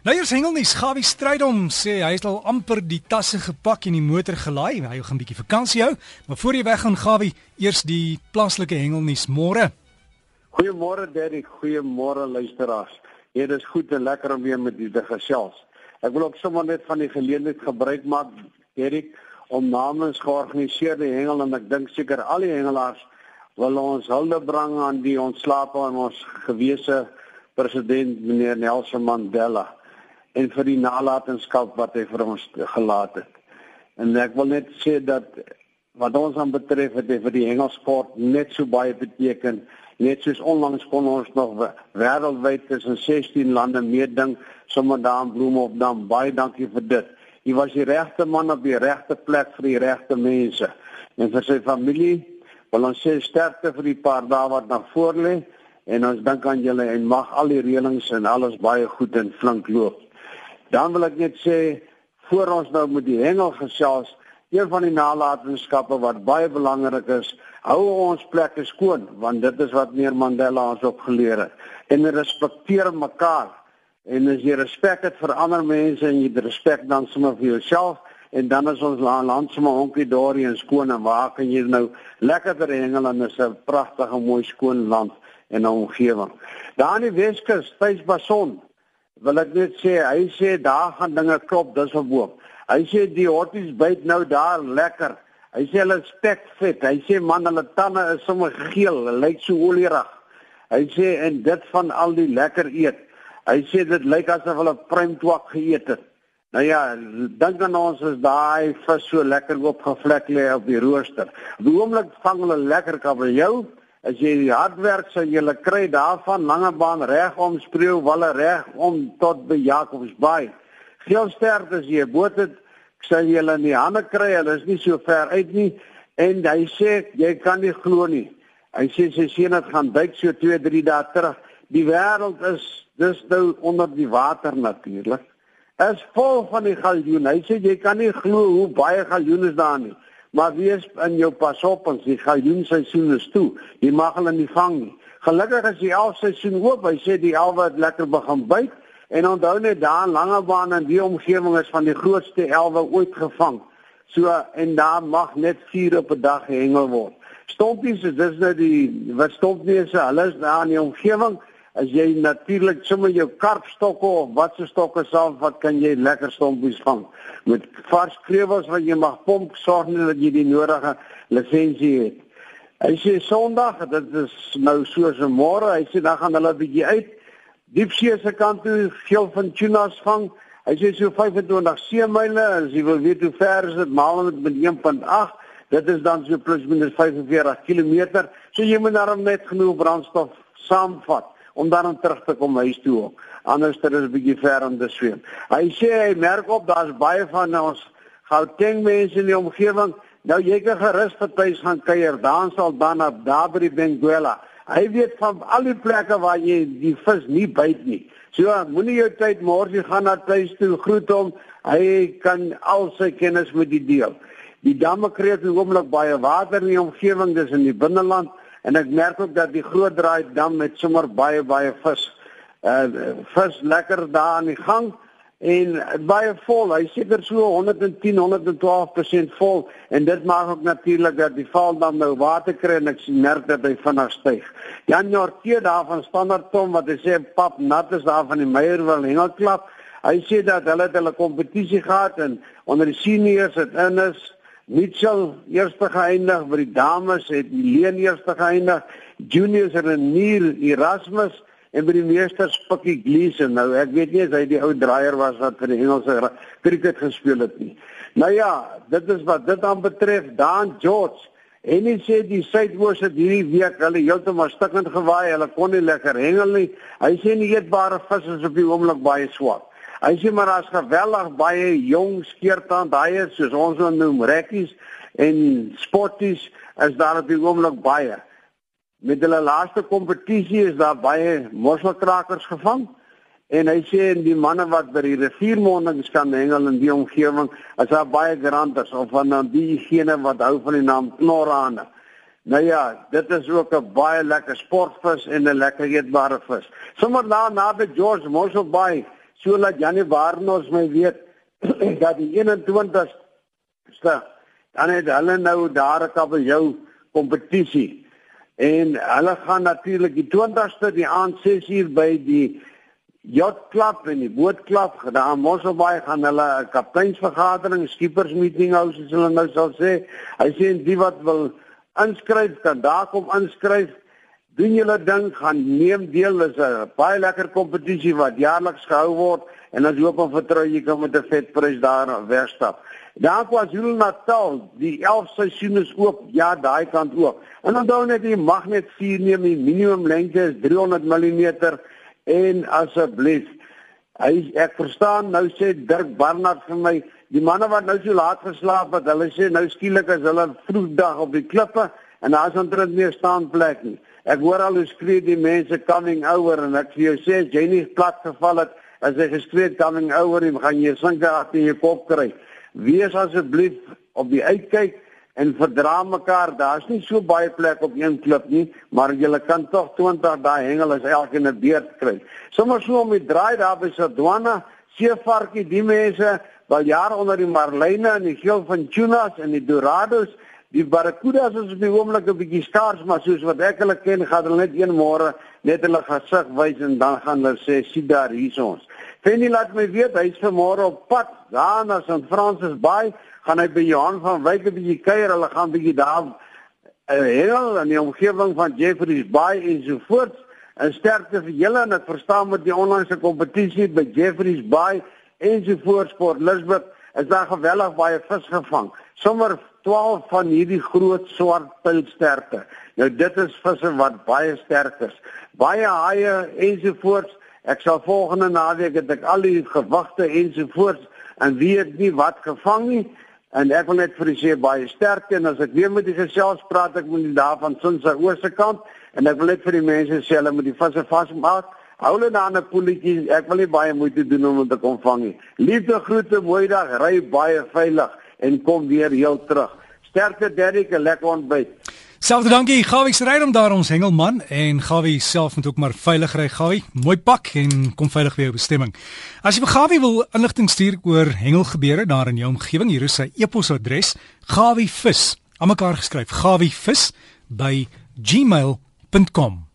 Nou eers hengelnies, Gawie Strydom sê hy het al amper die tasse gepak en die motor gelaai. Hy gaan 'n bietjie vakansie hou, maar voor jy weggaan Gawie, eers die plaaslike hengelnies môre. Goeiemôre Derrick, goeiemôre luisteraars. Dit is goed en lekker om weer met julle te gesels. Ek wil ook sommer net van die geleentheid gebruik maak Derrick om namens georganiseerde hengel en ek dink seker al die hengelaars wil ons hulde bring aan die ontslape aan ons gewese president meneer Nelson Mandela en vir die nalatenskap wat hy vir ons gelaat het. En ek wil net sê dat wat ons aan betref het vir die hengelsport net so baie beteken. Net soos onlangs kon ons nog wêreldwyd tussen 16 lande meeding sommer daar in Bloemhofdam. Baie dankie vir dit. Hy was die regte man op die regte plek vir die regte mense. En vir sy familie wil ons sê sterkte vir die paar dae wat nog voor lê en ons dink aan julle en mag al die reëlings en alles baie goed en flink loop. Dan wil ek net sê voor ons nou met die hengel gesels, een van die nalatenskappe wat baie belangrik is, hou ons plekke skoon want dit is wat meneer Mandela ons opgeleer het. En respekteer mekaar. En as jy respek het vir ander mense en jy respek dan sommer vir jouself en dan is ons land sommer honkie dorie en skoon en waar kan jy nou lekker ter hengel en is 'n pragtige mooi skoon land en omgewing. Daar in die Weskus, Tuisbason, wil ek net sê, hy sê daar gaan dinge klop, dis boom. Hy sê die hotties byt nou daar lekker. Hy sê hulle spek vet. Hy sê man, hulle tande is sommer geel, lyk so olierig. Hy sê en dit van al die lekker eet. Hy sê dit lyk asof hulle pruimtwak geëet het. Nou ja, dink aan ons is daai vis so lekker opgevlek lê op die rooster. Die oomblik vang hulle lekker kabeljou As jy hard werk, sal jy kry daarvan lange baan reg om spreeu walle reg om tot by Jacobsbaai. Veel sterk as jy boot het, sal jy hulle in die hande kry. Hulle is nie so ver uit nie en hy sê jy kan nie glo nie. Hy sê sy seun het gaan duik so 2, 3 dae terug. Die wêreld is dis nou onder die water natuurlik. Is vol van die galjoen. Hy sê jy kan nie glo hoe baie galjoene daar nie. Maar wees in jou pas op ons die galjoen seisoen is toe. Jy mag hulle nie vang nie. Gelukkig is die elf seisoen oop. Hy sê die elwe het lekker begin byt en onthou net daar in Langebaan en die omgewing is van die grootste elwe ooit gevang. So en daar mag net 4 op 'n dag gehengel word. Stompies, dis nou die wat stompneuse, hulle is daar in die omgewing as jy natuurlik sommer jou karpstokke of wat se stokke saam wat kan jy lekker stompies vang met vars krewels wat jy mag pomp sorg net dat jy die nodige lisensie het. Hy sê sonderdag dit is nou soos 'n môre hy sê dan gaan hulle bietjie uit. Diepsee se kant toe geel van tunas vang. Hy sê so 25 seemyle as jy wil weet hoe ver is dit maal met 1.8 dit is dan so plus minus 45 km so jy moet daarom net genoeg brandstof saamvat om dan terug te kom huis toe. Anders is dit 'n bietjie ver om te swem. Hy sê hy merk op daar's baie van ons Gauteng mense in die omgewing. Nou jy kan gerus vir tuis gaan kuier. Dan sal dan op daar by die Benguela. Hy weet van al die plekke waar jy die vis nie byt nie. So moenie jou tyd môre gaan na tuis toe groet hom. Hy kan al sy kennis met die deel. Die damme kry die oomblik baie water in die omgewing, dis in die binneland en ek merk ook dat die groot draai dam met sommer baie baie vis uh vis lekker daar aan die gang en baie vol. Hy seker so 110 112% vol en dit maak ook natuurlik dat die val dan nou water kry en ek merk dat hy vinnig styg. Jan Jortie daar van Standard Tom wat hy sê pap nat is daar van die Meyerwil hengelklap. Hy sê dat hulle het hulle kompetisie gehad en onder die seniors het in is Mitchell eerste geëindig by die dames het Leen eerste geëindig juniors het Renier Erasmus en by die meesters Pikkie Gleason. Nou ek weet nie as hy die ou draaier was wat vir die Engelse cricket gespeel het nie. Nou ja dit is wat dit aan betref Dan George. En hy sê die suidoos het hierdie week hulle heeltemal stikkend gewaai hulle kon nie lekker hengel nie. Hy sê nie eetbare vis is op die oomblik baie swak Hy sê maar as geweldig baie jong skeertand daai soos ons hom noem rekkies en spotties is daar op die oomblik baie. Met hulle laaste kompetisie is daar baie mosselkrakers gevang en hy sê en die manne wat by die riviermondings kan hengel in die omgewing is daar baie granters of van diegene wat hou van die naam knorrane. Nou ja, dit is ook 'n baie lekker sportvis en 'n lekker eetbare vis. Sommige na naby George Mossel So laat Janie Waarnos my weet dat die 21ste dan het hulle nou daar 'n kabeljou kompetisie. En hulle gaan natuurlik die 20ste die aand 6uur by die Yachtklub en die Bootklub daar in Mosselbaai gaan hulle 'n kapteinsvergadering, skippers meeting hou soos hulle nou sal sê. Hy sê die wat wil inskryf kan daar kom inskryf. Doen julle ding, gaan neem deel. Dis 'n baie lekker kompetisie wat jaarliks gehou word en ons hoop en vertrou jy kan met 'n vet prys daar wegstap. Daar was Jules Natal, die 11 seisoene is oop, ja, daai kant ook. En onthou net jy mag net 4 neem, die minimum lengte is 300 mm en asseblief hy ek verstaan nou sê Dirk Barnard vir my die manne wat nou so laat geslaap het, hulle sê nou skielik is hulle vroegdag op die klippe en daar is omtrent meer staanplek nie. Ek hoor al hoe skree die mense coming over en ek vir jou sê as jy nie plat geval het as jy geskree coming over, jy gaan jy sinke agter jou kop kry. Wees asseblief op die uitkyk en verdra mekaar. Daar's nie so baie plek op een klip nie, maar jy kan tog 20 daai hengel as elkeen 'n beurt kry. Sommige so om die draai daar by Sodwana, seevarkie, die mense wat jare onder die marline en die geel van tunas en die dorados Die barracudas is op die oomblik 'n bietjie skaars, maar soos wat ek hulle ken, gaan hulle net een môre net hulle gesig wys en dan gaan hulle sê, "Sien daar hier is ons." Fanny laat my weet hy's vanmôre op pad daar na St. Francis Bay, gaan hy by Johan van Wyk 'n bietjie kuier, hulle gaan bietjie daar uh, heel in die omgewing van Jeffreys Bay en so voort. En sterkte vir julle en ek verstaan met die onlangse kompetisie by Jeffreys Bay en so voort Port Elizabeth is daar geweldig baie vis gevang. Sommige 12 van hierdie groot swart pilsterte. Nou dit is visse wat baie sterk is. Baie haie ensovoorts. Ek sal volgende naweek het ek al die gewigte ensovoorts en weet nie wat gevang nie en ek wil net vir u sê baie sterkte en as ek weer met die gesels praat ek moet daarvan sins se ooste kant en ek wil net vir die mense sê hulle moet die visse vasmaak. Hou hulle na 'n poeltjie. Ek wil nie baie moeite doen om dit te kom vang nie. Liefde groete, mooi dag, ry baie veilig en kom weer heel terug. Sterkte Derrick, 'n lekker ontbyt. Selfde dankie Gawie se ryd om daar ons hengelman en Gawie self moet ook maar veilig ry Gawie. Mooi pak en kom veilig weer op bestemming. As jy vir Gawie wil inligting stuur oor hengelgebeure daar in jou omgewing, hier is sy e-posadres: gawievis, almekaar geskryf, gawievis by gmail.com.